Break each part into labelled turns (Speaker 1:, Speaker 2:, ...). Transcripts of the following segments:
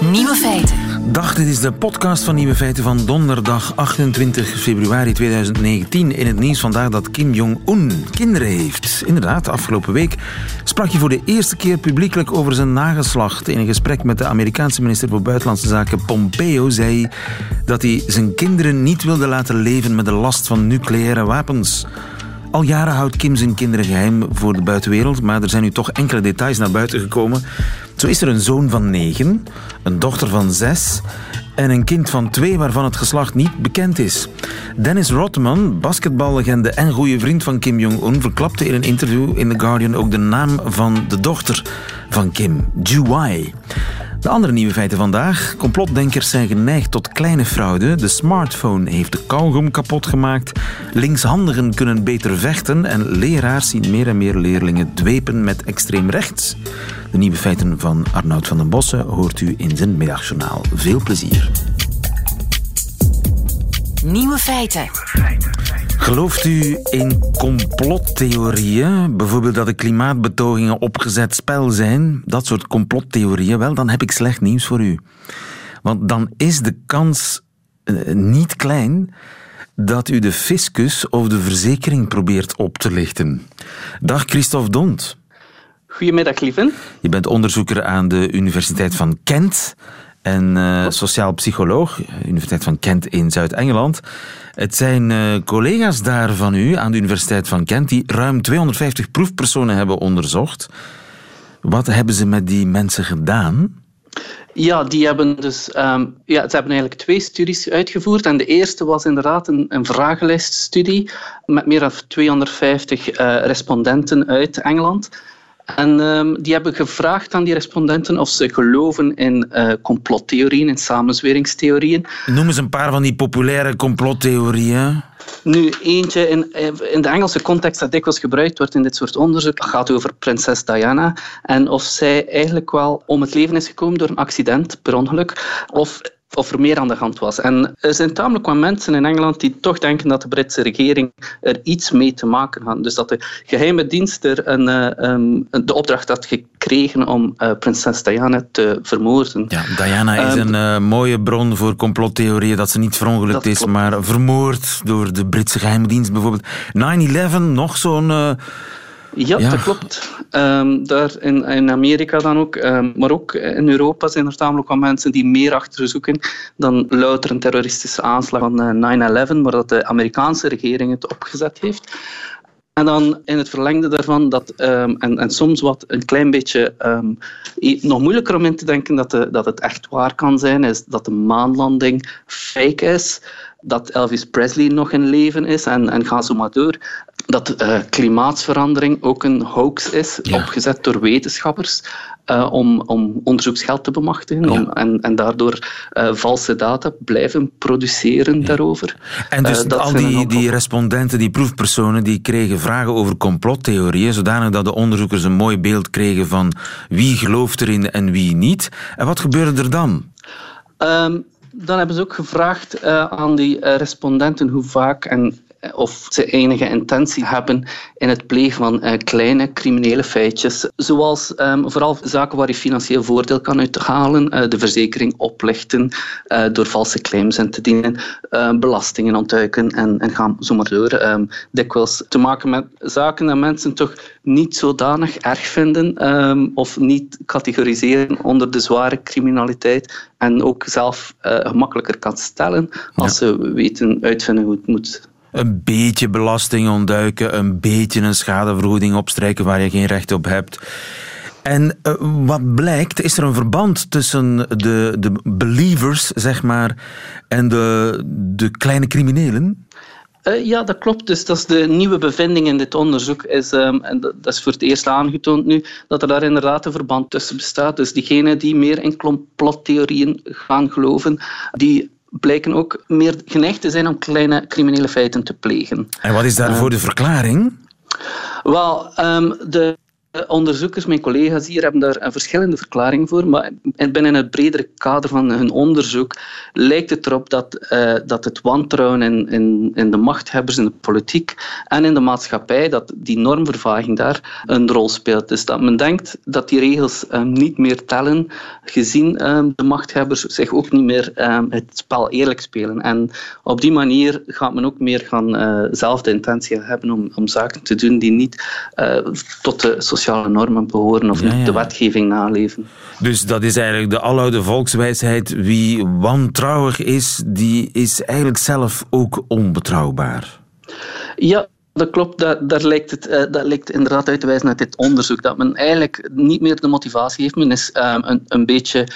Speaker 1: Nieuwe feiten.
Speaker 2: Dag, dit is de podcast van Nieuwe Feiten van donderdag 28 februari 2019. In het nieuws vandaag dat Kim Jong-un kinderen heeft. Inderdaad, afgelopen week sprak hij voor de eerste keer publiekelijk over zijn nageslacht. In een gesprek met de Amerikaanse minister voor Buitenlandse Zaken Pompeo zei hij dat hij zijn kinderen niet wilde laten leven met de last van nucleaire wapens. Al jaren houdt Kim zijn kinderen geheim voor de buitenwereld, maar er zijn nu toch enkele details naar buiten gekomen. Zo is er een zoon van negen, een dochter van zes en een kind van twee waarvan het geslacht niet bekend is. Dennis Rodman, basketballegende en goede vriend van Kim Jong-un, verklapte in een interview in The Guardian ook de naam van de dochter van Kim, Ju-wai. De andere nieuwe feiten vandaag. Complotdenkers zijn geneigd tot kleine fraude. De smartphone heeft de kauwgom kapot gemaakt. Linkshandigen kunnen beter vechten. En leraars zien meer en meer leerlingen dwepen met extreem rechts. De nieuwe feiten van Arnoud van den Bossen hoort u in zijn middagjournaal. Veel plezier.
Speaker 1: Nieuwe feiten.
Speaker 2: Gelooft u in complottheorieën? Bijvoorbeeld dat de klimaatbetogingen opgezet spel zijn? Dat soort complottheorieën? Wel, dan heb ik slecht nieuws voor u. Want dan is de kans uh, niet klein dat u de fiscus of de verzekering probeert op te lichten. Dag Christophe Dont.
Speaker 3: Goedemiddag, lieve.
Speaker 2: Je bent onderzoeker aan de Universiteit van Kent en uh, sociaal psycholoog, Universiteit van Kent in Zuid-Engeland. Het zijn uh, collega's daar van u aan de Universiteit van Kent die ruim 250 proefpersonen hebben onderzocht. Wat hebben ze met die mensen gedaan?
Speaker 3: Ja, die hebben dus, um, ja, ze hebben eigenlijk twee studies uitgevoerd. En de eerste was inderdaad een, een vragenlijststudie met meer dan 250 uh, respondenten uit Engeland. En um, die hebben gevraagd aan die respondenten of ze geloven in uh, complottheorieën, in samenzweringstheorieën.
Speaker 2: Noem eens een paar van die populaire complottheorieën.
Speaker 3: Nu, eentje in, in de Engelse context dat dikwijls gebruikt wordt in dit soort onderzoek gaat over prinses Diana en of zij eigenlijk wel om het leven is gekomen door een accident, per ongeluk, of of er meer aan de hand was. En er zijn tamelijk wat mensen in Engeland die toch denken dat de Britse regering er iets mee te maken had. Dus dat de geheime dienst er een, uh, um, de opdracht had gekregen om uh, prinses Diana te vermoorden.
Speaker 2: Ja, Diana is um, een uh, mooie bron voor complottheorieën dat ze niet verongelukt is, maar vermoord door de Britse geheime dienst bijvoorbeeld. 9-11, nog zo'n
Speaker 3: ja, ja, dat klopt. Um, daar in, in Amerika dan ook, um, maar ook in Europa zijn er tamelijk wat mensen die meer achter zoeken dan louter een terroristische aanslag van uh, 9-11, maar dat de Amerikaanse regering het opgezet heeft. En dan in het verlengde daarvan, dat, um, en, en soms wat een klein beetje um, nog moeilijker om in te denken dat, de, dat het echt waar kan zijn, is dat de maanlanding fake is, dat Elvis Presley nog in leven is en, en ga zo maar door. Dat uh, klimaatverandering ook een hoax is, ja. opgezet door wetenschappers. Uh, om, om onderzoeksgeld te bemachtigen ja. om, en, en daardoor uh, valse data blijven produceren ja. daarover.
Speaker 2: En dus al die, die respondenten, die proefpersonen, die kregen vragen over complottheorieën, zodanig dat de onderzoekers een mooi beeld kregen van wie gelooft erin en wie niet. En wat gebeurde er dan?
Speaker 3: Um, dan hebben ze ook gevraagd aan die respondenten hoe vaak en of ze enige intentie hebben in het plegen van uh, kleine criminele feitjes, zoals um, vooral zaken waar je financieel voordeel kan uithalen, uh, de verzekering oplichten door valse claims in te dienen, belastingen ontduiken en, en gaan zo maar door. Um, dikwijls te maken met zaken dat mensen toch niet zodanig erg vinden um, of niet categoriseren onder de zware criminaliteit en ook zelf gemakkelijker kan stellen als ja. ze weten uitvinden hoe het moet
Speaker 2: een beetje belasting ontduiken, een beetje een schadevergoeding opstrijken waar je geen recht op hebt. En uh, wat blijkt, is er een verband tussen de, de believers, zeg maar, en de, de kleine criminelen?
Speaker 3: Uh, ja, dat klopt. Dus dat is de nieuwe bevinding in dit onderzoek. Is, um, en dat, dat, is voor het eerst aangetoond nu, dat er daar inderdaad een verband tussen bestaat. Dus diegenen die meer in complottheorieën gaan geloven, die blijken ook meer geneigd te zijn om kleine criminele feiten te plegen.
Speaker 2: En wat is daarvoor uh, de verklaring?
Speaker 3: Wel, um, de onderzoekers, mijn collega's hier, hebben daar een verschillende verklaringen voor. Maar binnen het bredere kader van hun onderzoek lijkt het erop dat, uh, dat het wantrouwen in, in, in de machthebbers in de politiek en in de maatschappij, dat die normvervaging daar een rol speelt. Dus dat men denkt dat die regels um, niet meer tellen, gezien um, de machthebbers zich ook niet meer um, het spel eerlijk spelen. En op die manier gaat men ook meer gaan uh, zelf de intentie hebben om, om zaken te doen die niet tot de sociale normen behoren of ja, ja. de wetgeving naleven.
Speaker 2: Dus dat is eigenlijk de aloude volkswijsheid. Wie wantrouwig is, die is eigenlijk zelf ook onbetrouwbaar.
Speaker 3: Ja, dat klopt, daar, daar, lijkt het, uh, dat lijkt inderdaad uit te wijzen uit dit onderzoek. Dat men eigenlijk niet meer de motivatie heeft. Men is um, een, een beetje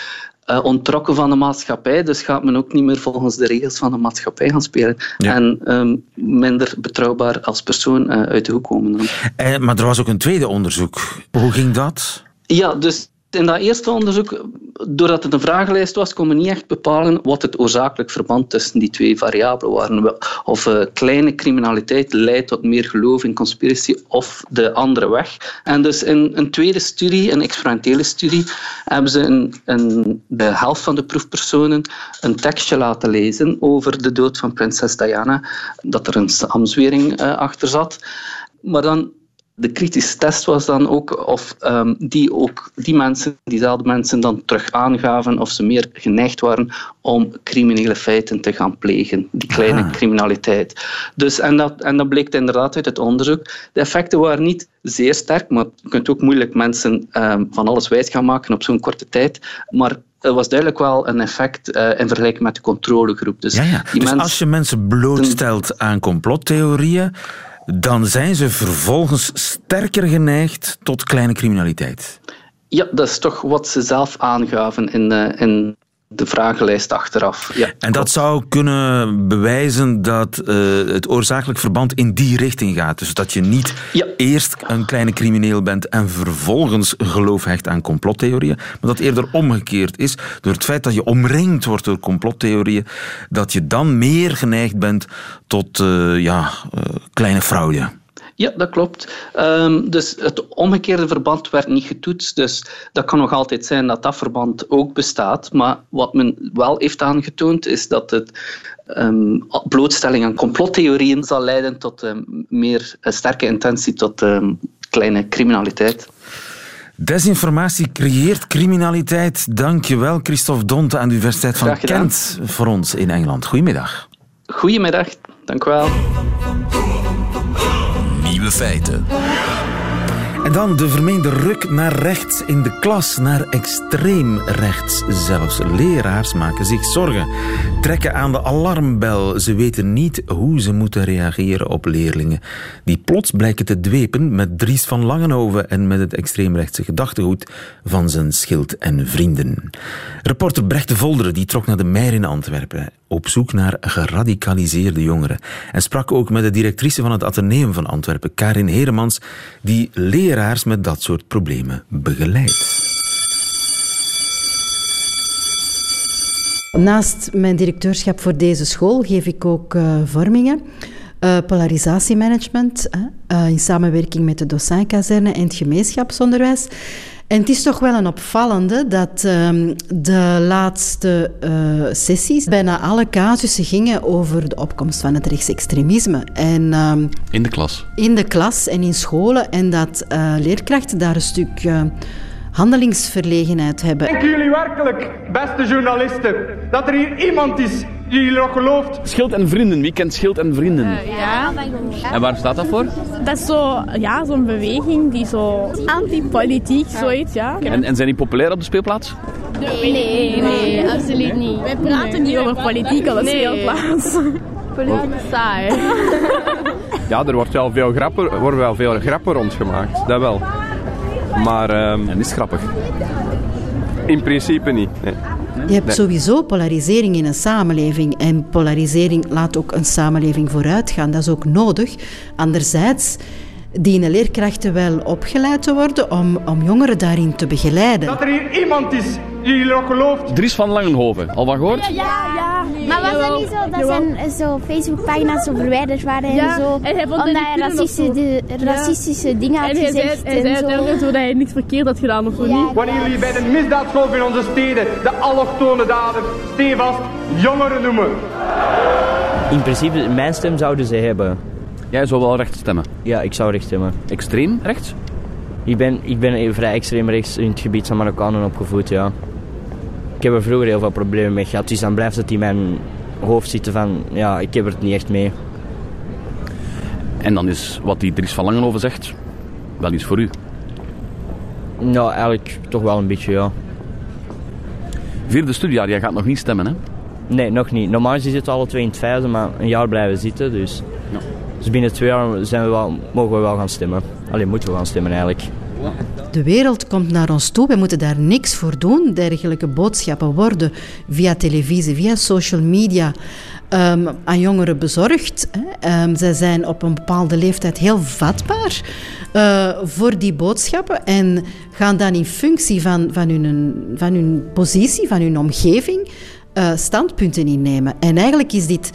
Speaker 3: uh, ontrokken van de maatschappij. Dus gaat men ook niet meer volgens de regels van de maatschappij gaan spelen. Ja. En um, minder betrouwbaar als persoon uh, uit de hoek komen. Dan.
Speaker 2: Eh, maar er was ook een tweede onderzoek. Hoe ging dat?
Speaker 3: Ja, dus in dat eerste onderzoek, doordat het een vragenlijst was, kon men niet echt bepalen wat het oorzakelijk verband tussen die twee variabelen waren. Of uh, kleine criminaliteit leidt tot meer geloof in conspiracy of de andere weg. En dus in een tweede studie, een experimentele studie, hebben ze een, een, de helft van de proefpersonen een tekstje laten lezen over de dood van prinses Diana, dat er een samzwering uh, achter zat. Maar dan de kritische test was dan ook of um, die, ook, die mensen, diezelfde mensen dan terug aangaven of ze meer geneigd waren om criminele feiten te gaan plegen, die kleine ah. criminaliteit. Dus, en, dat, en dat bleek inderdaad uit het onderzoek. De effecten waren niet zeer sterk, maar je kunt ook moeilijk mensen um, van alles wijs gaan maken op zo'n korte tijd. Maar er was duidelijk wel een effect uh, in vergelijking met de controlegroep.
Speaker 2: Dus, ja, ja. Dus als je mensen blootstelt aan complottheorieën, dan zijn ze vervolgens sterker geneigd tot kleine criminaliteit.
Speaker 3: Ja, dat is toch wat ze zelf aangaven in, uh, in de vragenlijst achteraf. Ja,
Speaker 2: en dat zou kunnen bewijzen dat uh, het oorzakelijk verband in die richting gaat. Dus dat je niet ja. eerst een kleine crimineel bent en vervolgens geloof hecht aan complottheorieën, maar dat eerder omgekeerd is. Door het feit dat je omringd wordt door complottheorieën, dat je dan meer geneigd bent tot uh, ja, uh, kleine fraude.
Speaker 3: Ja, dat klopt. Um, dus het omgekeerde verband werd niet getoetst. Dus dat kan nog altijd zijn dat dat verband ook bestaat. Maar wat men wel heeft aangetoond, is dat het um, blootstelling aan complottheorieën zal leiden tot um, meer een sterke intentie tot kleine criminaliteit.
Speaker 2: Desinformatie creëert criminaliteit. Dank je wel, Christophe Donte aan de Universiteit van Kent voor ons in Engeland. Goedemiddag.
Speaker 3: Goedemiddag, dank u wel.
Speaker 2: Nieuwe feiten. Dan de vermeende ruk naar rechts in de klas, naar extreem rechts zelfs. Leraars maken zich zorgen, trekken aan de alarmbel. Ze weten niet hoe ze moeten reageren op leerlingen die plots blijken te dwepen met Dries van Langenhoven en met het extreemrechtse gedachtegoed van zijn schild en vrienden. Reporter Brecht de Volderen die trok naar de Meijer in Antwerpen op zoek naar geradicaliseerde jongeren en sprak ook met de directrice van het Atheneum van Antwerpen, Karin Heremans, die met dat soort problemen begeleidt.
Speaker 4: Naast mijn directeurschap voor deze school geef ik ook uh, vormingen. Uh, polarisatiemanagement uh, in samenwerking met de docentkazerne en het gemeenschapsonderwijs. En het is toch wel een opvallende dat um, de laatste uh, sessies bijna alle casussen gingen over de opkomst van het rechtsextremisme. En, um,
Speaker 5: in de klas?
Speaker 4: In de klas en in scholen. En dat uh, leerkrachten daar een stuk uh, handelingsverlegenheid hebben.
Speaker 6: Denken jullie werkelijk, beste journalisten, dat er hier iemand is jullie nog gelooft?
Speaker 5: Schild en Vrienden, wie kent Schild en Vrienden?
Speaker 7: Uh, ja.
Speaker 5: En waar staat dat voor?
Speaker 7: Dat is zo, ja, zo'n beweging die zo anti-politiek, zoiets, ja.
Speaker 5: En, en zijn die populair op de speelplaats?
Speaker 7: Nee, nee, nee, absoluut niet. Wij praten niet over politiek op de nee. speelplaats. Politiek is saai.
Speaker 8: Ja, er wordt wel veel grappen, worden wel veel grappen rondgemaakt, dat wel. Maar... Um,
Speaker 5: en is grappig?
Speaker 8: In principe niet, nee.
Speaker 4: Je hebt sowieso polarisering in een samenleving. En polarisering laat ook een samenleving vooruitgaan. Dat is ook nodig. Anderzijds dienen leerkrachten wel opgeleid te worden om, om jongeren daarin te begeleiden.
Speaker 6: Dat er hier iemand is jullie nog gelooft.
Speaker 5: Dries van Langenhoven, al van gehoord?
Speaker 7: Ja, ja.
Speaker 9: Maar was dat niet zo dat zijn eh, zo Facebookpagina's zo verwijderd waren
Speaker 7: Ja,
Speaker 9: en zo?
Speaker 7: en hij vond dat
Speaker 9: omdat hij racistische, racistische dingen had
Speaker 7: En hij zei,
Speaker 9: gezegd
Speaker 7: hij zei
Speaker 9: en zo.
Speaker 7: uiteindelijk zo dat hij niks verkeerd had gedaan of zo
Speaker 9: Ja.
Speaker 7: niet.
Speaker 6: Wanneer jullie bij de misdaadgolf in onze steden de allochtone dader stevast jongeren noemen.
Speaker 10: In principe, mijn stem zouden ze hebben.
Speaker 5: Jij zou wel recht stemmen.
Speaker 10: Ja, ik zou recht stemmen.
Speaker 5: Extreem rechts?
Speaker 10: Ik ben, ik ben vrij extreem rechts in het gebied van Marokkanen opgevoed, ja. Ik heb er vroeger heel veel problemen mee gehad, dus dan blijft het in mijn hoofd zitten van, ja, ik heb er het niet echt mee.
Speaker 5: En dan is wat die Dries van Langenhoven zegt wel iets voor u.
Speaker 10: Nou, eigenlijk toch wel een beetje, ja.
Speaker 5: Vierde studiejaar, jij gaat nog niet stemmen, hè?
Speaker 10: Nee, nog niet. Normaal gezien zitten we alle twee in het vijfde, maar een jaar blijven zitten, dus...
Speaker 5: Ja.
Speaker 10: Dus binnen twee jaar zijn we wel, mogen we wel gaan stemmen. Alleen moeten we gaan stemmen eigenlijk.
Speaker 4: De wereld komt naar ons toe. We moeten daar niks voor doen. Dergelijke boodschappen worden via televisie, via social media ehm, aan jongeren bezorgd. Ehm, zij zijn op een bepaalde leeftijd heel vatbaar eh, voor die boodschappen en gaan dan in functie van, van, hun, van hun positie, van hun omgeving, eh, standpunten innemen. En eigenlijk is dit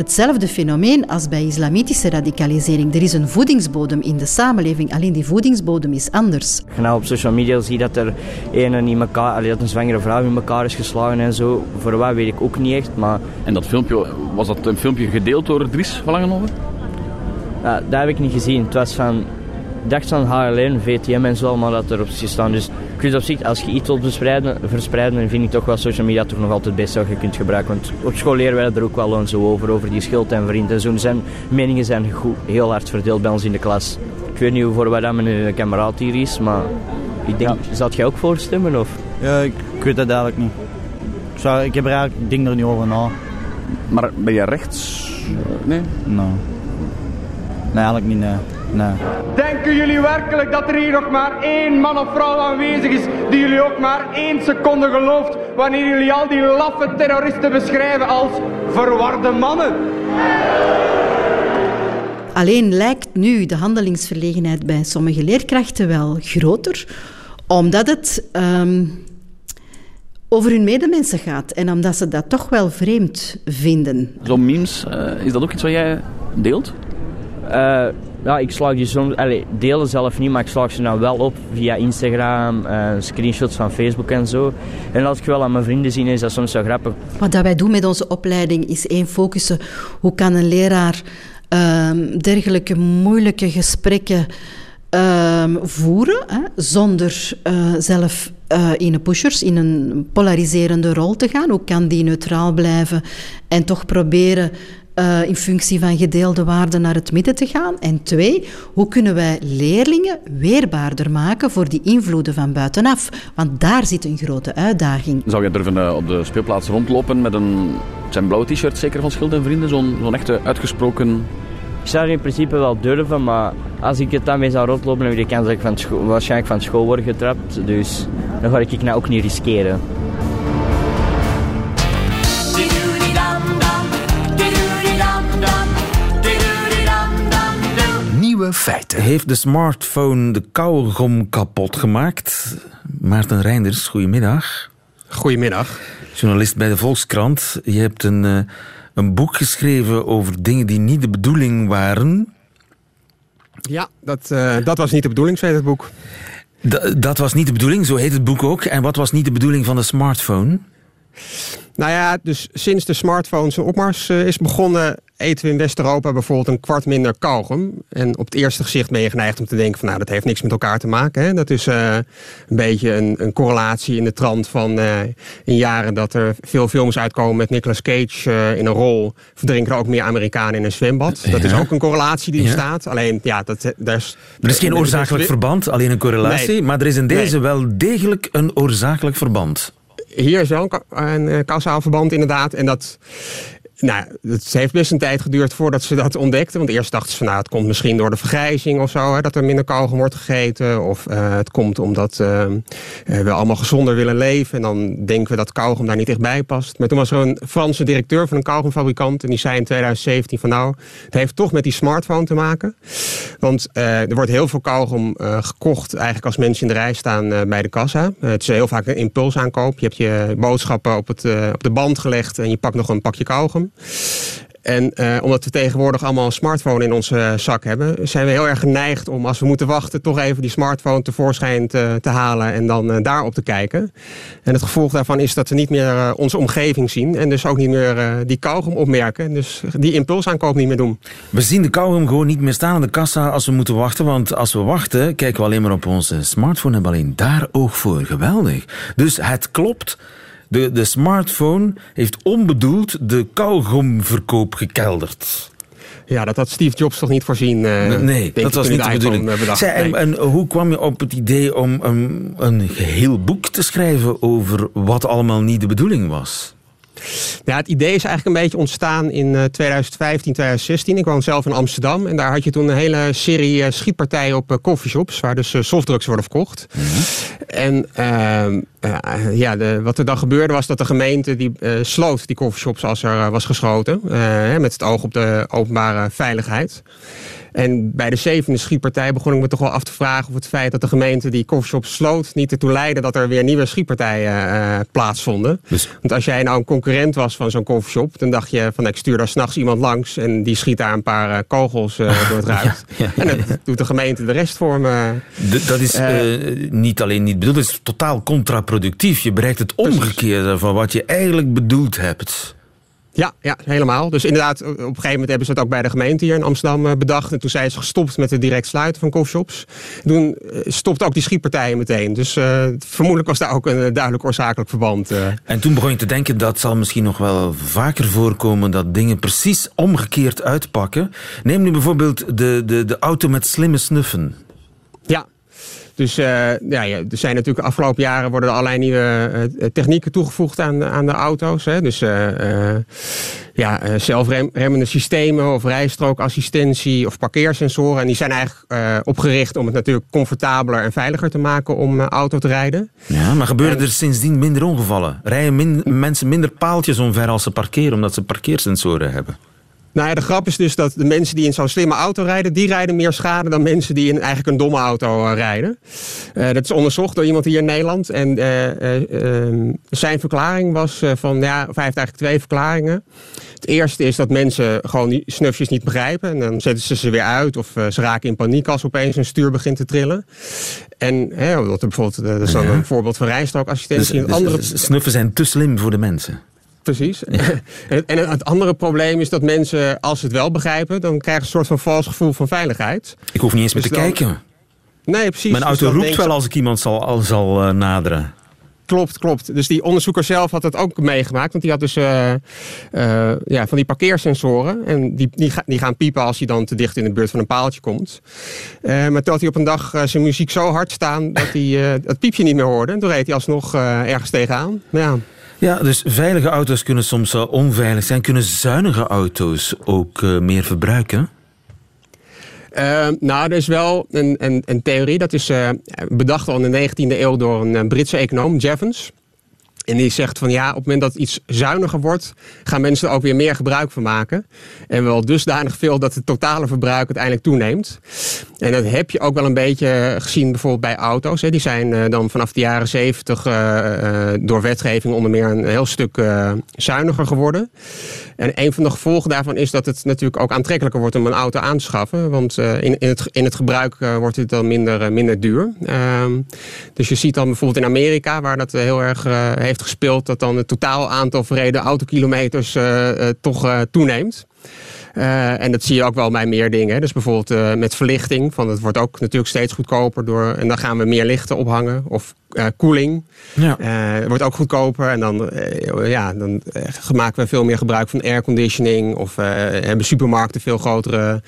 Speaker 4: hetzelfde fenomeen als bij islamitische radicalisering. Er is een voedingsbodem in de samenleving, alleen die voedingsbodem is anders.
Speaker 10: Als je nou op social media ziet dat er een in elkaar, dat een zwangere vrouw in elkaar is geslagen en zo. Voor wat weet ik ook niet echt, maar
Speaker 5: En dat filmpje, was dat een filmpje gedeeld door Dries van Langenhoven?
Speaker 10: ja, dat heb ik niet gezien. Het was van, ik dacht van HLN, VTM en zo allemaal dat erop is gestaan. Dus vind op zich, als je iets wilt verspreiden, verspreiden, dan vind ik toch wel social media toch nog altijd het beste wat je kunt gebruiken. Want op school leren wij er ook wel zo over, over die schild en vriend en zo. Zijn meningen zijn goed, heel hard verdeeld bij ons in de klas. Ik weet niet voor wat dat mijn kameraad hier is, maar ik denk, zou jij ook voor stemmen? Of?
Speaker 11: Ja, ik, ik weet dat eigenlijk niet. Ik, zou, ik heb er eigenlijk, ik denk er niet over na.
Speaker 5: Maar ben jij rechts? Nee?
Speaker 11: Nee. Nee, eigenlijk niet, nee. Nee.
Speaker 6: Denken jullie werkelijk dat er hier nog maar één man of vrouw aanwezig is die jullie ook maar één seconde gelooft wanneer jullie al die laffe terroristen beschrijven als verwarde mannen?
Speaker 4: Alleen lijkt nu de handelingsverlegenheid bij sommige leerkrachten wel groter, omdat het ehm, over hun medemensen gaat en omdat ze dat toch wel vreemd vinden.
Speaker 5: Zo'n memes, eh, is dat ook iets wat jij deelt?
Speaker 10: Eh, ja, ik slaag die soms, allee, delen zelf niet, maar ik slaag ze nou wel op via Instagram, eh, screenshots van Facebook en zo. En als ik wel aan mijn vrienden zie, is dat soms zo grappig.
Speaker 4: Wat dat wij doen met onze opleiding is één focussen. Hoe kan een leraar ehm, dergelijke moeilijke gesprekken ehm, voeren, hè, zonder eh, zelf eh, in een pushers, in een polariserende rol te gaan? Hoe kan die neutraal blijven en toch proberen eh, in functie van gedeelde waarden naar het midden te gaan? En twee, hoe kunnen wij leerlingen weerbaarder maken voor die invloeden van buitenaf? Want daar zit een grote uitdaging.
Speaker 5: Zou je durven eh, op de speelplaats rondlopen met een zijn blauwe t-shirt, zeker van Schild en Vrienden? Zo'n zo'n echte uitgesproken...
Speaker 10: Ik zou er in principe wel durven, maar als ik het dan mee zou rondlopen, heb ik de kans dat ik van school, waarschijnlijk van school word getrapt. Dus dan ga ik nou ook niet riskeren.
Speaker 2: Nieuwe feiten. Heeft de smartphone de kauwgom kapot gemaakt? Maarten Reinders, goedemiddag.
Speaker 12: Goedemiddag.
Speaker 2: Journalist bij de Volkskrant. Je hebt een, eh, een boek geschreven over dingen die niet de bedoeling waren.
Speaker 12: Ja, dat, eh, dat was niet de bedoeling, zei het boek.
Speaker 2: D- dat was niet de bedoeling, zo heet het boek ook. En wat was niet de bedoeling van de smartphone?
Speaker 12: Nou ja, dus sinds de smartphone zijn opmars eh, is begonnen, eten we in West-Europa bijvoorbeeld een kwart minder kauwgom. En op het eerste gezicht ben je geneigd om te denken van nou, dat heeft niks met elkaar te maken. Hè? Dat is eh, een beetje een, een correlatie in de trant van eh, in jaren dat er veel films uitkomen met Nicolas Cage eh, in een rol. Verdrinken er ook meer Amerikanen in een zwembad. Dat is ook een correlatie die
Speaker 2: Ja.
Speaker 12: bestaat. Alleen, ja, dat, daar is...
Speaker 2: Er is geen oorzakelijk verband, alleen een correlatie.
Speaker 12: Nee.
Speaker 2: Maar er is in deze
Speaker 12: Nee.
Speaker 2: wel degelijk een oorzakelijk verband.
Speaker 12: Hier is wel een, ka- een kausaal verband inderdaad. En dat nou, het heeft best een tijd geduurd voordat ze dat ontdekten. Want eerst dachten ze van nou, het komt misschien door de vergrijzing of zo. Hè, dat er minder kauwgom wordt gegeten. Of uh, het komt omdat uh, we allemaal gezonder willen leven. En dan denken we dat kauwgom daar niet echt bij past. Maar toen was er een Franse directeur van een kauwgomfabrikant. En die zei in 2017 van nou, het heeft toch met die smartphone te maken. Want er wordt heel veel kauwgom gekocht eigenlijk als mensen in de rij staan bij de kassa. het is heel vaak een impulsaankoop. Je hebt je boodschappen op, het, op de band gelegd en je pakt nog een pakje kauwgom. En uh, omdat we tegenwoordig allemaal een smartphone in onze zak hebben, zijn we heel erg geneigd om als we moeten wachten, toch even die smartphone tevoorschijn te, te halen en dan uh, daarop te kijken. En het gevolg daarvan is dat we niet meer onze omgeving zien en dus ook niet meer die kauwgom opmerken. Dus die impulsaankoop niet meer doen.
Speaker 2: We zien de kauwgom gewoon niet meer staan aan de kassa als we moeten wachten, want als we wachten kijken we alleen maar op onze smartphone en hebben alleen daar oog voor. Geweldig. Dus het klopt. De, de smartphone heeft onbedoeld de kauwgomverkoop gekelderd.
Speaker 12: Ja, dat had Steve Jobs toch niet voorzien? Uh,
Speaker 2: nee, dat was niet de bedoeling.
Speaker 12: Uh,
Speaker 2: Zij, en, en, hoe kwam je op het idee om een, een geheel boek te schrijven over wat allemaal niet de bedoeling was?
Speaker 12: Ja, het idee is eigenlijk een beetje ontstaan in 2015, 2016. Ik woon zelf in Amsterdam en daar had je toen een hele serie uh, schietpartijen op uh, coffeeshops, waar dus softdrugs worden verkocht. Mm -hmm. En ehm, ja, de, wat er dan gebeurde was dat de gemeente die sloot die coffeeshops als er was geschoten, met het oog op de openbare veiligheid. En bij de zevende schietpartij begon ik me toch wel af te vragen of het feit dat de gemeente die coffeeshop sloot niet ertoe leidde dat er weer nieuwe schietpartijen uh, plaatsvonden. Dus... Want als jij nou een concurrent was van zo'n coffeeshop, dan dacht je van ik stuur daar s'nachts iemand langs en die schiet daar een paar uh, kogels uh, door het ruit. ja, ja, ja, en dan doet de gemeente de rest voor me.
Speaker 2: Dat is niet alleen niet bedoeld, het is totaal contraproductief. Je bereikt het omgekeerde van wat je eigenlijk bedoeld hebt.
Speaker 12: Ja, ja, helemaal. Dus inderdaad, op een gegeven moment hebben ze het ook bij de gemeente hier in Amsterdam bedacht. En toen zijn ze gestopt met het direct sluiten van coffeeshops. Toen stopte ook die schietpartijen meteen. Dus uh, vermoedelijk was daar ook een duidelijk oorzakelijk verband.
Speaker 2: En toen begon je te denken, dat zal misschien nog wel vaker voorkomen... dat dingen precies omgekeerd uitpakken. Neem nu bijvoorbeeld de, de, de auto met slimme snuffen.
Speaker 12: Dus uh, ja, ja, er zijn natuurlijk de afgelopen jaren worden er allerlei nieuwe uh, technieken toegevoegd aan, aan de auto's. Hè. Dus uh, ja, zelfremmende systemen of rijstrookassistentie of parkeersensoren. En die zijn eigenlijk opgericht om het natuurlijk comfortabeler en veiliger te maken om auto te rijden.
Speaker 2: Ja, maar gebeuren en, er sindsdien minder ongevallen? Rijden min, mensen minder paaltjes omver als ze parkeren omdat ze parkeersensoren hebben?
Speaker 12: Nou ja, de grap is dus dat de mensen die in zo'n slimme auto rijden, die rijden meer schade dan mensen die in eigenlijk een domme auto uh, rijden. Uh, dat is onderzocht door iemand hier in Nederland. En uh, zijn verklaring was van, ja, hij heeft eigenlijk twee verklaringen. Het eerste is dat mensen gewoon die snufjes niet begrijpen. En dan zetten ze ze weer uit of ze raken in paniek als opeens een stuur begint te trillen. En hè, dat er bijvoorbeeld, dat is dan een voorbeeld van rijstrookassistentie.
Speaker 2: Dus, andere... Snuffen zijn te slim voor de mensen.
Speaker 12: Precies. en het andere probleem is dat mensen, als ze het wel begrijpen, dan krijgen ze een soort van vals gevoel van veiligheid.
Speaker 2: Ik hoef niet eens meer dus te dan... kijken.
Speaker 12: Nee, precies.
Speaker 2: Mijn auto dus roept wel als ik iemand zal, al zal uh, naderen.
Speaker 12: Klopt, klopt. Dus die onderzoeker zelf had het ook meegemaakt. Want die had dus uh, uh, ja, van die parkeersensoren. En die, die, die, gaan piepen als hij dan te dicht in de buurt van een paaltje komt. Uh, maar toen had hij op een dag zijn muziek zo hard staan dat hij het piepje niet meer hoorde. En toen reed hij alsnog ergens tegenaan. Ja.
Speaker 2: Ja, dus veilige auto's kunnen soms wel onveilig zijn. Kunnen zuinige auto's ook uh, meer verbruiken?
Speaker 12: Uh, nou, er is wel een, een, theorie. Dat is uh, bedacht al in de 19e eeuw door een Britse econoom, Jevons. En die zegt van ja, op het moment dat iets zuiniger wordt, gaan mensen er ook weer meer gebruik van maken. En wel dusdanig veel dat het totale verbruik uiteindelijk toeneemt. En dat heb je ook wel een beetje gezien bijvoorbeeld bij auto's. Die zijn uh, dan vanaf de jaren zeventig uh, door wetgeving onder meer een heel stuk zuiniger geworden. En een van de gevolgen daarvan is dat het natuurlijk ook aantrekkelijker wordt om een auto aan te schaffen. Want in, in, het, in het gebruik wordt het dan minder, minder duur. Ehm, dus je ziet dan bijvoorbeeld in Amerika, waar dat heel erg heeft gespeeld dat dan het totaal aantal verreden autokilometers uh, uh, toch uh, toeneemt. en dat zie je ook wel bij meer dingen. Dus bijvoorbeeld met verlichting. Van het wordt ook natuurlijk steeds goedkoper door. En dan gaan we meer lichten ophangen. Of koeling. Ja. het wordt ook goedkoper. En dan, ja, dan maken we veel meer gebruik van airconditioning. Of hebben supermarkten veel grotere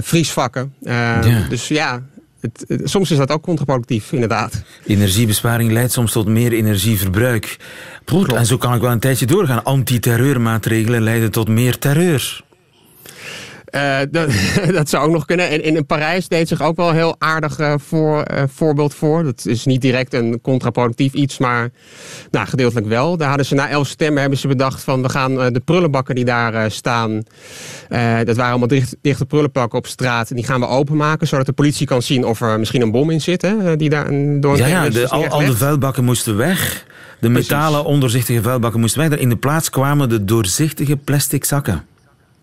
Speaker 12: vriesvakken. Ja. Dus ja, het, soms is dat ook contraproductief, inderdaad.
Speaker 2: Energiebesparing leidt soms tot meer energieverbruik. En zo kan ik wel een tijdje doorgaan. Antiterreurmaatregelen leiden tot meer terreur.
Speaker 12: Uh, dat, dat, zou ook nog kunnen. En in, Parijs deed zich ook wel een heel aardig uh, voor, uh, voorbeeld voor. Dat is niet direct een contraproductief iets, maar nou, gedeeltelijk wel. Daar hadden ze na elf stemmen hebben ze bedacht van we gaan de prullenbakken die daar staan. dat waren allemaal dicht, dichte prullenbakken op straat. En die gaan we openmaken, zodat de politie kan zien of er misschien een bom in zit. Hè, die daar door
Speaker 2: ja, ja de, al, al, de vuilbakken moesten weg. De metalen onderzichtige vuilbakken moesten weg. In de plaats kwamen de doorzichtige plastic zakken.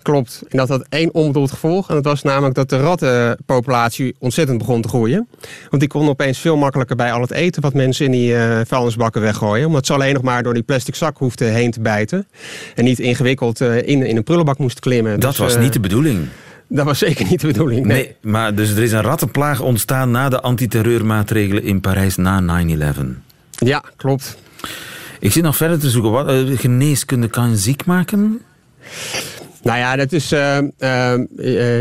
Speaker 12: Klopt. En dat had één onbedoeld gevolg. En dat was namelijk dat de rattenpopulatie ontzettend begon te groeien. Want die konden opeens veel makkelijker bij al het eten wat mensen in die uh, vuilnisbakken weggooien. Omdat ze alleen nog maar door die plastic zak hoefden heen te bijten. En niet ingewikkeld uh, in, in een prullenbak moesten klimmen.
Speaker 2: Dat dus, was niet de bedoeling.
Speaker 12: Dat was zeker niet de bedoeling. Nee. nee.
Speaker 2: maar dus er is een rattenplaag ontstaan na de antiterreurmaatregelen in Parijs na 9-11.
Speaker 12: Ja, klopt.
Speaker 2: Ik zit nog verder te zoeken. Wat, geneeskunde kan ziek maken?
Speaker 12: Nou ja, dat is. Uh, uh,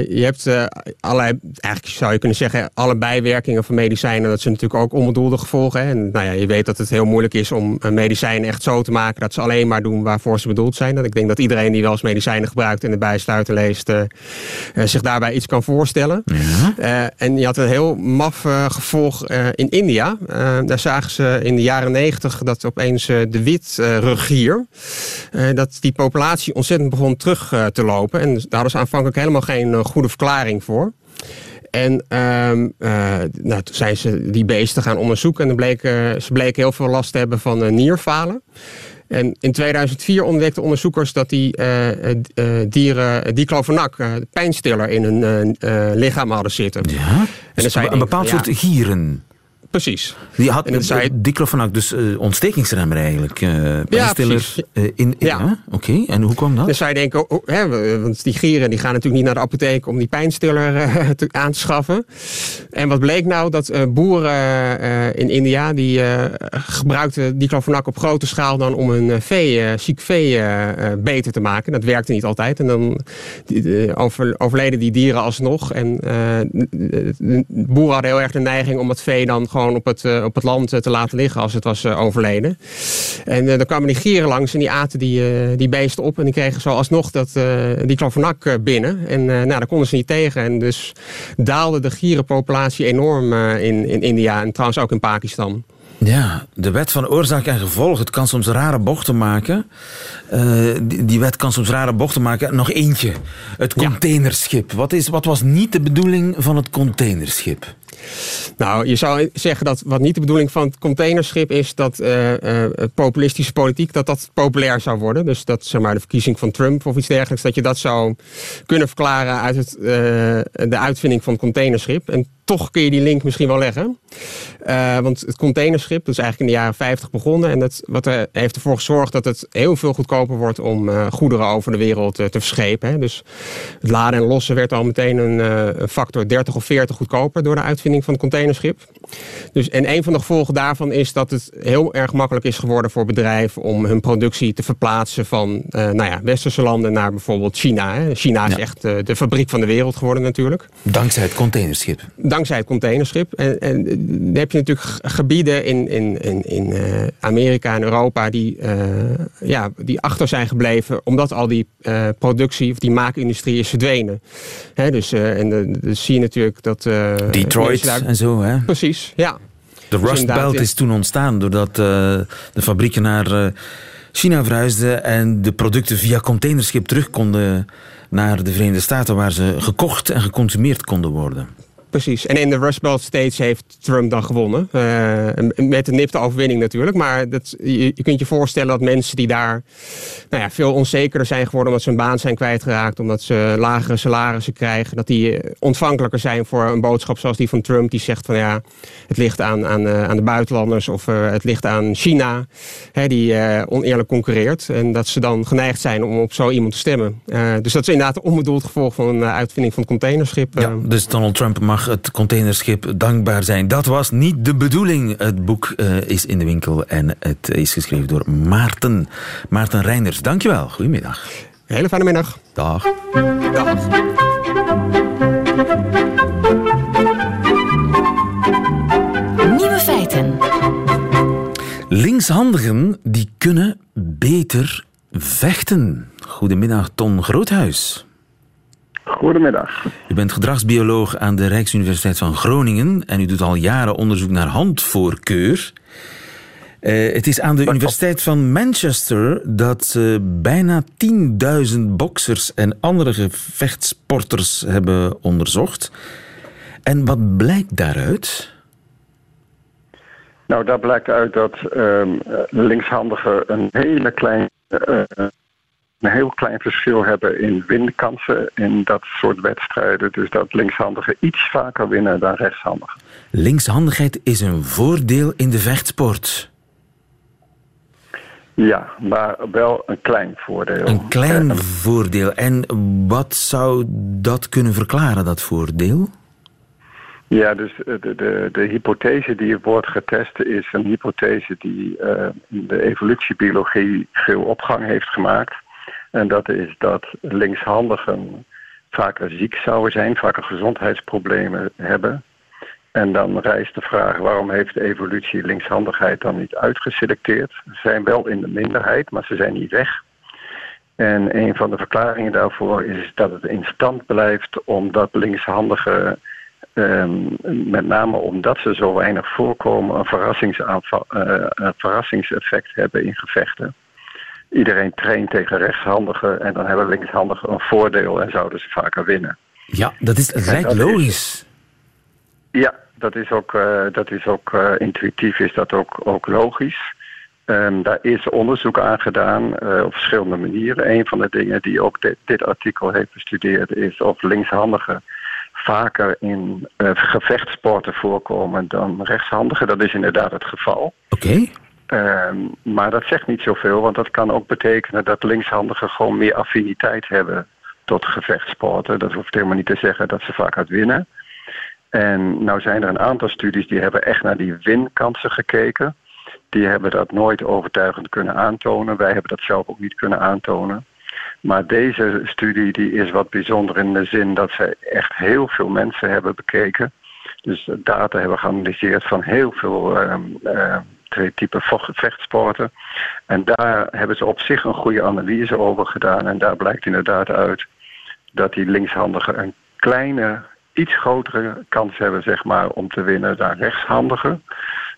Speaker 12: je hebt uh, allerlei. Eigenlijk zou je kunnen zeggen. alle bijwerkingen van medicijnen. Dat zijn natuurlijk ook onbedoelde gevolgen. Hè. En nou ja, je weet dat het heel moeilijk is om medicijnen echt zo te maken. dat ze alleen maar doen waarvoor ze bedoeld zijn. Dat ik denk dat iedereen die wel eens medicijnen gebruikt. en de bijsluiter leest. zich daarbij iets kan voorstellen. Ja. en je had een heel maf gevolg in India. daar zagen ze in de jaren negentig. dat opeens de witregier. dat die populatie ontzettend begon terug te lopen. En daar ze aanvankelijk helemaal geen eh, goede verklaring voor. En ehm, eh, nou, toen zijn ze die beesten gaan onderzoeken. En dan bleken, ze bleken heel veel last te hebben van nierfalen. En in 2004 ontdekten onderzoekers dat die dieren diclofenac, pijnstiller, in hun lichaam hadden zitten.
Speaker 2: Ja? En dus een bepaald soort gieren.
Speaker 12: Precies.
Speaker 2: Die had en zei, diclofenac, dus uh, ontstekingsremmer eigenlijk. Uh, ja, precies. Uh, in, ja. Oké, en hoe kwam dat?
Speaker 12: Dus zij denken, oh, hè, want die gieren die gaan natuurlijk niet naar de apotheek om die pijnstiller te, aan te schaffen. En wat bleek nou? Dat boeren in India, die gebruikten diclofenac op grote schaal dan om een vee, ziek vee beter te maken. Dat werkte niet altijd. En dan over, overleden die dieren alsnog. En de boeren hadden heel erg de neiging om het vee dan gewoon op het, uh, op het land eh, te laten liggen als het was uh, overleden. En dan kwamen die gieren langs en die aten die, die beesten op. En die kregen zo alsnog dat, die klavernak binnen. En nou, daar konden ze niet tegen. En dus daalde de gierenpopulatie enorm in, in India en trouwens ook in Pakistan.
Speaker 2: Ja, de wet van oorzaak en gevolg. Het kan soms rare bochten maken. Uh, die, die, wet kan soms rare bochten maken. Nog eentje. Het containerschip. Wat, is, wat was niet de bedoeling van het containerschip?
Speaker 12: Nou, je zou zeggen dat wat niet de bedoeling van het containerschip is dat uh, uh, populistische politiek dat dat populair zou worden. Dus dat zeg maar de verkiezing van Trump of iets dergelijks, dat je dat zou kunnen verklaren uit het, de uitvinding van het containerschip. En toch kun je die link misschien wel leggen. Want het containerschip, dat is eigenlijk in de jaren 50 begonnen. En dat wat heeft ervoor gezorgd dat het heel veel goedkoper wordt om goederen over de wereld te verschepen. Hè. Dus het laden en lossen werd al meteen een, een, factor 30 of 40 goedkoper door de uitvinding van het containerschip. Dus, en een van de gevolgen daarvan is dat het heel erg makkelijk is geworden voor bedrijven om hun productie te verplaatsen van nou ja, westerse landen naar bijvoorbeeld China. Hè. China is echt de fabriek van de wereld geworden natuurlijk.
Speaker 2: Dankzij het containerschip
Speaker 12: dankzij het containerschip. En, en dan heb je natuurlijk gebieden in, in, in, in uh, Amerika en Europa die, ja, die achter zijn gebleven. Omdat al die productie of die maakindustrie is verdwenen. Hè, dus, en dan zie je natuurlijk dat...
Speaker 2: Detroit en zo, hè?
Speaker 12: Precies, ja.
Speaker 2: De dus Rust Belt is toen ontstaan doordat de fabrieken naar China verhuisden en de producten via containerschip terug konden naar de Verenigde Staten waar ze gekocht en geconsumeerd konden worden
Speaker 12: precies. En in de Rust Belt States heeft Trump dan gewonnen. Uh, met een nipte overwinning natuurlijk. Maar dat, je, je, kunt je voorstellen dat mensen die daar nou ja, veel onzekerder zijn geworden... omdat ze hun baan zijn kwijtgeraakt, omdat ze lagere salarissen krijgen... dat die eh, ontvankelijker zijn voor een boodschap zoals die van Trump... die zegt van ja, het ligt aan, aan, uh, aan de buitenlanders of uh, het ligt aan China... Hè, die oneerlijk concurreert. En dat ze dan geneigd zijn om op zo iemand te stemmen. dus dat is inderdaad een onbedoeld gevolg van een uitvinding van het containerschip.
Speaker 2: Ja, dus Donald Trump het containerschip dankbaar zijn. Dat was niet de bedoeling. Het boek eh, is in de winkel en het is geschreven door Maarten. Maarten Reinders, dankjewel. Goedemiddag.
Speaker 12: Hele fijne middag.
Speaker 2: Dag.
Speaker 12: Dag. Nieuwe feiten.
Speaker 2: Linkshandigen die kunnen beter vechten. Goedemiddag, Ton Groothuis.
Speaker 13: Goedemiddag.
Speaker 2: U bent gedragsbioloog aan de Rijksuniversiteit van Groningen en u doet al jaren onderzoek naar handvoorkeur. Uh, het is aan de Universiteit van Manchester dat uh, bijna 10.000 boksers en andere gevechtsporters hebben onderzocht. En wat blijkt daaruit?
Speaker 13: Nou, daar blijkt uit dat uh, linkshandigen een hele klein, uh, een heel klein verschil hebben in winkansen in dat soort wedstrijden. Dus dat linkshandigen iets vaker winnen dan rechtshandigen.
Speaker 2: Linkshandigheid is een voordeel in de vechtsport.
Speaker 13: Ja, maar wel een klein voordeel.
Speaker 2: Een klein voordeel. En wat zou dat kunnen verklaren, dat voordeel?
Speaker 13: Ja, dus de, de, de hypothese die wordt getest is een hypothese die uh, in de evolutiebiologie veel opgang heeft gemaakt. En dat is dat linkshandigen vaker ziek zouden zijn, vaker gezondheidsproblemen hebben. En dan rijst de vraag waarom heeft de evolutie linkshandigheid dan niet uitgeselecteerd? Ze zijn wel in de minderheid, maar ze zijn niet weg. En een van de verklaringen daarvoor is dat het in stand blijft omdat linkshandigen Um, met name omdat ze zo weinig voorkomen, een, uh, een verrassingseffect hebben in gevechten. Iedereen traint tegen rechtshandigen en dan hebben linkshandigen een voordeel en zouden ze vaker winnen.
Speaker 2: Ja, dat is lijkt logisch.
Speaker 13: ja, dat is ook, uh, dat is ook uh, intuïtief, is dat ook, ook logisch. Um, daar is onderzoek aan gedaan op verschillende manieren. Een van de dingen die ook dit, dit artikel heeft bestudeerd is of linkshandigen vaker in gevechtsporten voorkomen dan rechtshandigen. Dat is inderdaad het geval.
Speaker 2: Oké. Okay.
Speaker 13: Uh, maar dat zegt niet zoveel, want dat kan ook betekenen dat linkshandigen gewoon meer affiniteit hebben tot gevechtsporten. Dat hoeft helemaal niet te zeggen dat ze vaak uit winnen. En nou zijn er een aantal studies die hebben echt naar die winkansen gekeken. Die hebben dat nooit overtuigend kunnen aantonen. Wij hebben dat zelf ook niet kunnen aantonen. Maar deze studie die is wat bijzonder in de zin dat ze echt heel veel mensen hebben bekeken. Dus data hebben geanalyseerd van heel veel uh, uh, twee typen vechtsporten. En daar hebben ze op zich een goede analyse over gedaan. En daar blijkt inderdaad uit dat die linkshandigen een kleine, iets grotere kans hebben zeg maar, om te winnen dan rechtshandigen.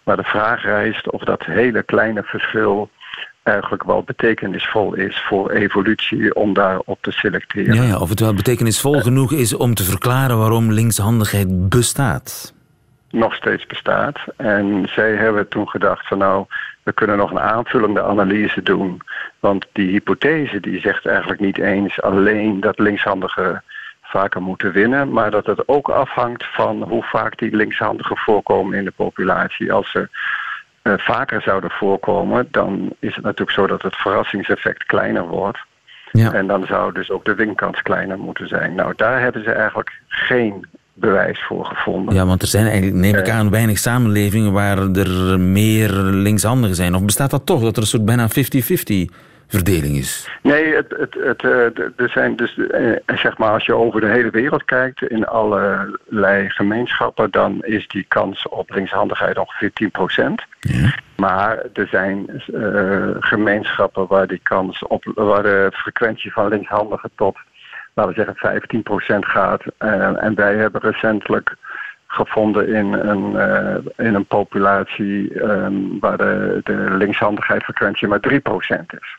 Speaker 13: Maar de vraag rijst of dat hele kleine verschil eigenlijk wel betekenisvol is voor evolutie om daarop te selecteren.
Speaker 2: Ja, ja of het wel betekenisvol genoeg is om te verklaren waarom linkshandigheid bestaat.
Speaker 13: Nog steeds bestaat. En zij hebben toen gedacht van nou, we kunnen nog een aanvullende analyse doen. Want die hypothese die zegt eigenlijk niet eens alleen dat linkshandigen vaker moeten winnen, maar dat het ook afhangt van hoe vaak die linkshandigen voorkomen in de populatie. Als ze uh, vaker zouden voorkomen, dan is het natuurlijk zo dat het verrassingseffect kleiner wordt. Ja. En dan zou dus ook de winkans kleiner moeten zijn. Nou, daar hebben ze eigenlijk geen bewijs voor gevonden.
Speaker 2: Ja, want er zijn eigenlijk, neem ik aan, weinig samenlevingen waar er meer linkshandigen zijn. Of bestaat dat toch, dat er een soort bijna 50-50 verdeling is?
Speaker 13: Nee, het, het, het, er zijn dus, zeg maar, als je over de hele wereld kijkt, in allerlei gemeenschappen, dan is die kans op linkshandigheid ongeveer 10 procent. Ja. Maar er zijn uh, gemeenschappen waar die kans op, waar de frequentie van linkshandigen tot, laten we zeggen, 15% gaat. Uh, en wij hebben recentelijk gevonden in een, uh, in een populatie um, waar de, de linkshandigheid frequentie maar 3% is.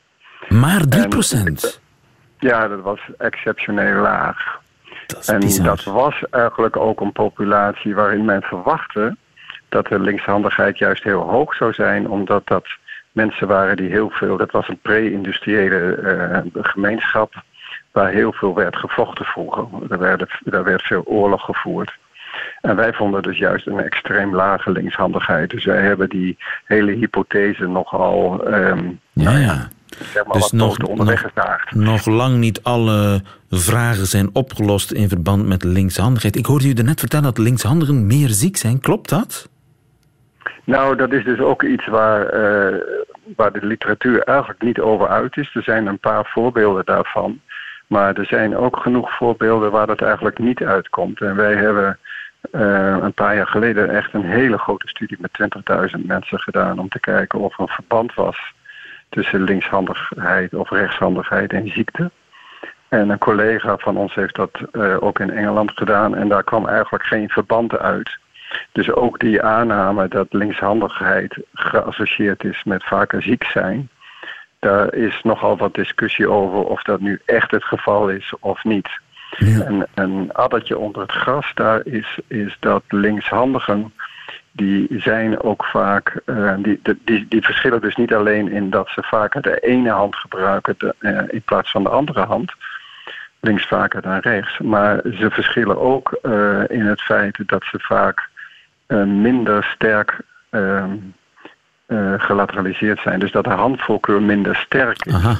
Speaker 2: Maar 3%? En,
Speaker 13: ja, dat was exceptioneel laag.
Speaker 2: Dat
Speaker 13: en
Speaker 2: bizar.
Speaker 13: dat was eigenlijk ook een populatie waarin men verwachtte dat de linkshandigheid juist heel hoog zou zijn, omdat dat mensen waren die heel veel, dat was een pre-industriële uh, gemeenschap, waar heel veel werd gevochten vroeger. Er werd, er werd veel oorlog gevoerd. En wij vonden dus juist een extreem lage linkshandigheid. Dus wij hebben die hele hypothese nogal. Um,
Speaker 2: ja, ja.
Speaker 13: Zeg maar,
Speaker 2: dus nog, nog, nog, lang niet alle vragen zijn opgelost in verband met linkshandigheid. Ik hoorde u net vertellen dat linkshandigen meer ziek zijn. Klopt dat?
Speaker 13: Nou, dat is dus ook iets waar, uh, waar de literatuur eigenlijk niet over uit is. Er zijn een paar voorbeelden daarvan. Maar er zijn ook genoeg voorbeelden waar dat eigenlijk niet uitkomt. En wij hebben eh, een paar jaar geleden echt een hele grote studie met 20.000 mensen gedaan om te kijken of er een verband was tussen linkshandigheid of rechtshandigheid en ziekte. En een collega van ons heeft dat uh, ook in Engeland gedaan en daar kwam eigenlijk geen verband uit. Dus ook die aanname dat linkshandigheid geassocieerd is met vaker ziek zijn, daar is nogal wat discussie over of dat nu echt het geval is of niet. Ja. En een addertje onder het gras daar is, is dat linkshandigen, die zijn ook vaak, uh, die, die, die verschillen dus niet alleen in dat ze vaker de ene hand gebruiken de, uh, in plaats van de andere hand, links vaker dan rechts, maar ze verschillen ook uh, in het feit dat ze vaak minder sterk ehm, gelateraliseerd zijn. Dus dat de handvoorkeur minder sterk is. Aha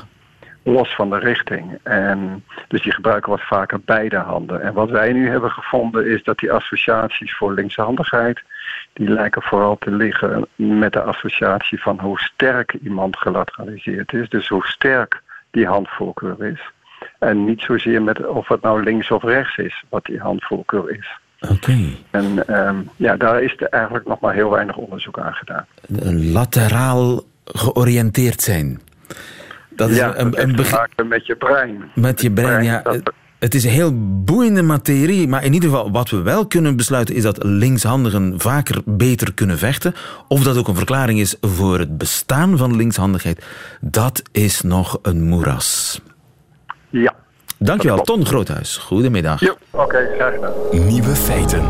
Speaker 13: los van de richting. En dus die gebruiken wat vaker beide handen. En wat wij nu hebben gevonden is dat die associaties voor linkshandigheid, die lijken vooral te liggen met de associatie van hoe sterk iemand gelateraliseerd is. Dus hoe sterk die handvoorkeur is. En niet zozeer met of het nou links of rechts is, wat die handvoorkeur is.
Speaker 2: Oké.
Speaker 13: En um, ja, daar is er eigenlijk nog maar heel weinig onderzoek aan gedaan.
Speaker 2: Lateraal georiënteerd zijn.
Speaker 13: Dat is ja, een, een met je brein.
Speaker 2: Met je brein, ja. Het is een heel boeiende materie, maar in ieder geval wat we wel kunnen besluiten is dat linkshandigen vaker beter kunnen vechten. Of dat ook een verklaring is voor het bestaan van linkshandigheid, dat is nog een moeras.
Speaker 13: Ja.
Speaker 2: Dankjewel, Ton Groothuis. Goedemiddag.
Speaker 13: Ja, oké, okay, graag gedaan.
Speaker 1: Nieuwe feiten.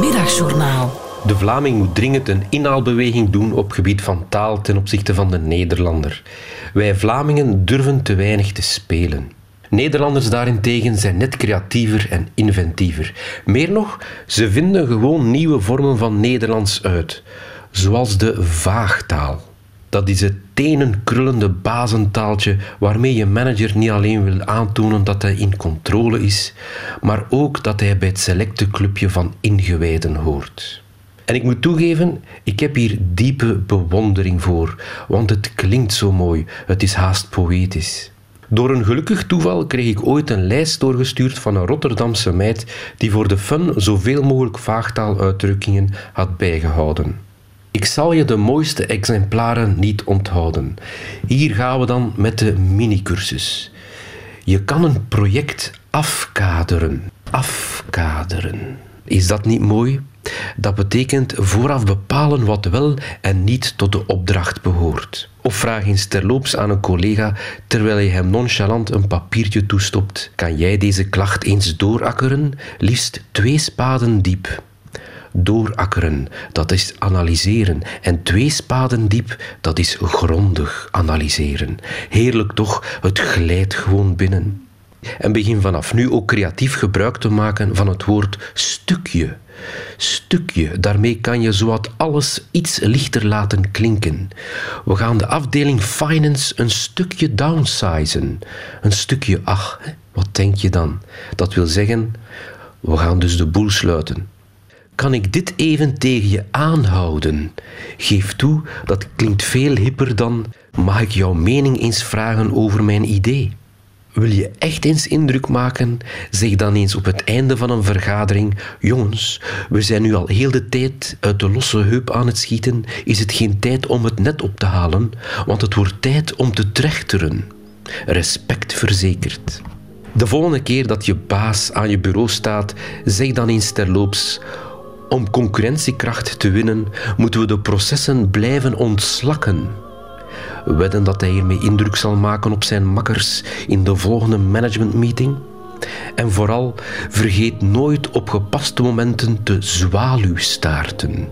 Speaker 1: Middagjournaal.
Speaker 14: De Vlaming moet dringend een inhaalbeweging doen op gebied van taal ten opzichte van de Nederlander. Wij Vlamingen durven te weinig te spelen. Nederlanders daarentegen zijn net creatiever en inventiever. Meer nog, ze vinden gewoon nieuwe vormen van Nederlands uit, zoals de vaagtaal. Dat is het tenenkrullende bazentaaltje waarmee je manager niet alleen wil aantonen dat hij in controle is, maar ook dat hij bij het selecte clubje van ingewijden hoort. En ik moet toegeven, ik heb hier diepe bewondering voor, want het klinkt zo mooi, het is haast poëtisch. Door een gelukkig toeval kreeg ik ooit een lijst doorgestuurd van een Rotterdamse meid die voor de fun zoveel mogelijk vaagtaaluitdrukkingen had bijgehouden. Ik zal je de mooiste exemplaren niet onthouden. Hier gaan we dan met de minicursus. Je kan een project afkaderen. Afkaderen. Is dat niet mooi? Dat betekent vooraf bepalen wat wel en niet tot de opdracht behoort. Of vraag eens terloops aan een collega terwijl je hem nonchalant een papiertje toestopt: Kan jij deze klacht eens doorakkeren? Liefst twee spaden diep. Doorakkeren, dat is analyseren. En twee spaden diep, dat is grondig analyseren. Heerlijk toch, het glijdt gewoon binnen. En begin vanaf nu ook creatief gebruik te maken van het woord stukje. Stukje, daarmee kan je zowat alles iets lichter laten klinken. We gaan de afdeling finance een stukje downsizen. Een stukje, ach, wat denk je dan? Dat wil zeggen, we gaan dus de boel sluiten. Kan ik dit even tegen je aanhouden? Geef toe, dat klinkt veel hipper dan. Mag ik jouw mening eens vragen over mijn idee? Wil je echt eens indruk maken? Zeg dan eens op het einde van een vergadering: Jongens, we zijn nu al heel de tijd uit de losse heup aan het schieten. Is het geen tijd om het net op te halen? Want het wordt tijd om te trechteren. Respect verzekerd. De volgende keer dat je baas aan je bureau staat, zeg dan eens terloops: Om concurrentiekracht te winnen, moeten we de processen blijven ontslakken. Wedden dat hij hiermee indruk zal maken op zijn makkers in de volgende managementmeeting? En vooral, vergeet nooit op gepaste momenten te zwaluwstaarten.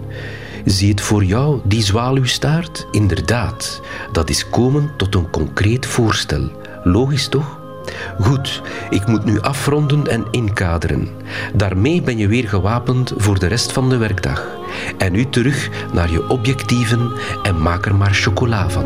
Speaker 14: Zie het voor jou, die zwaluwstaart? Inderdaad, dat is komen tot een concreet voorstel. Logisch toch? Goed, ik moet nu afronden en inkaderen. Daarmee ben je weer gewapend voor de rest van de werkdag. En nu terug naar je objectieven en maak er maar chocola van.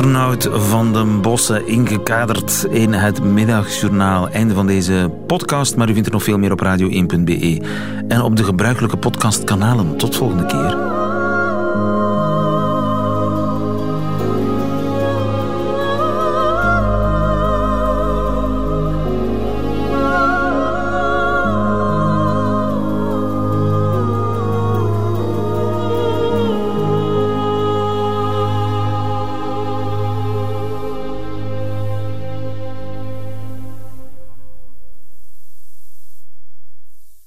Speaker 2: Arnoud van den Bossen ingekaderd in het middagjournaal. Einde van deze podcast, maar u vindt er nog veel meer op radio1.be en op de gebruikelijke podcastkanalen. Tot volgende keer.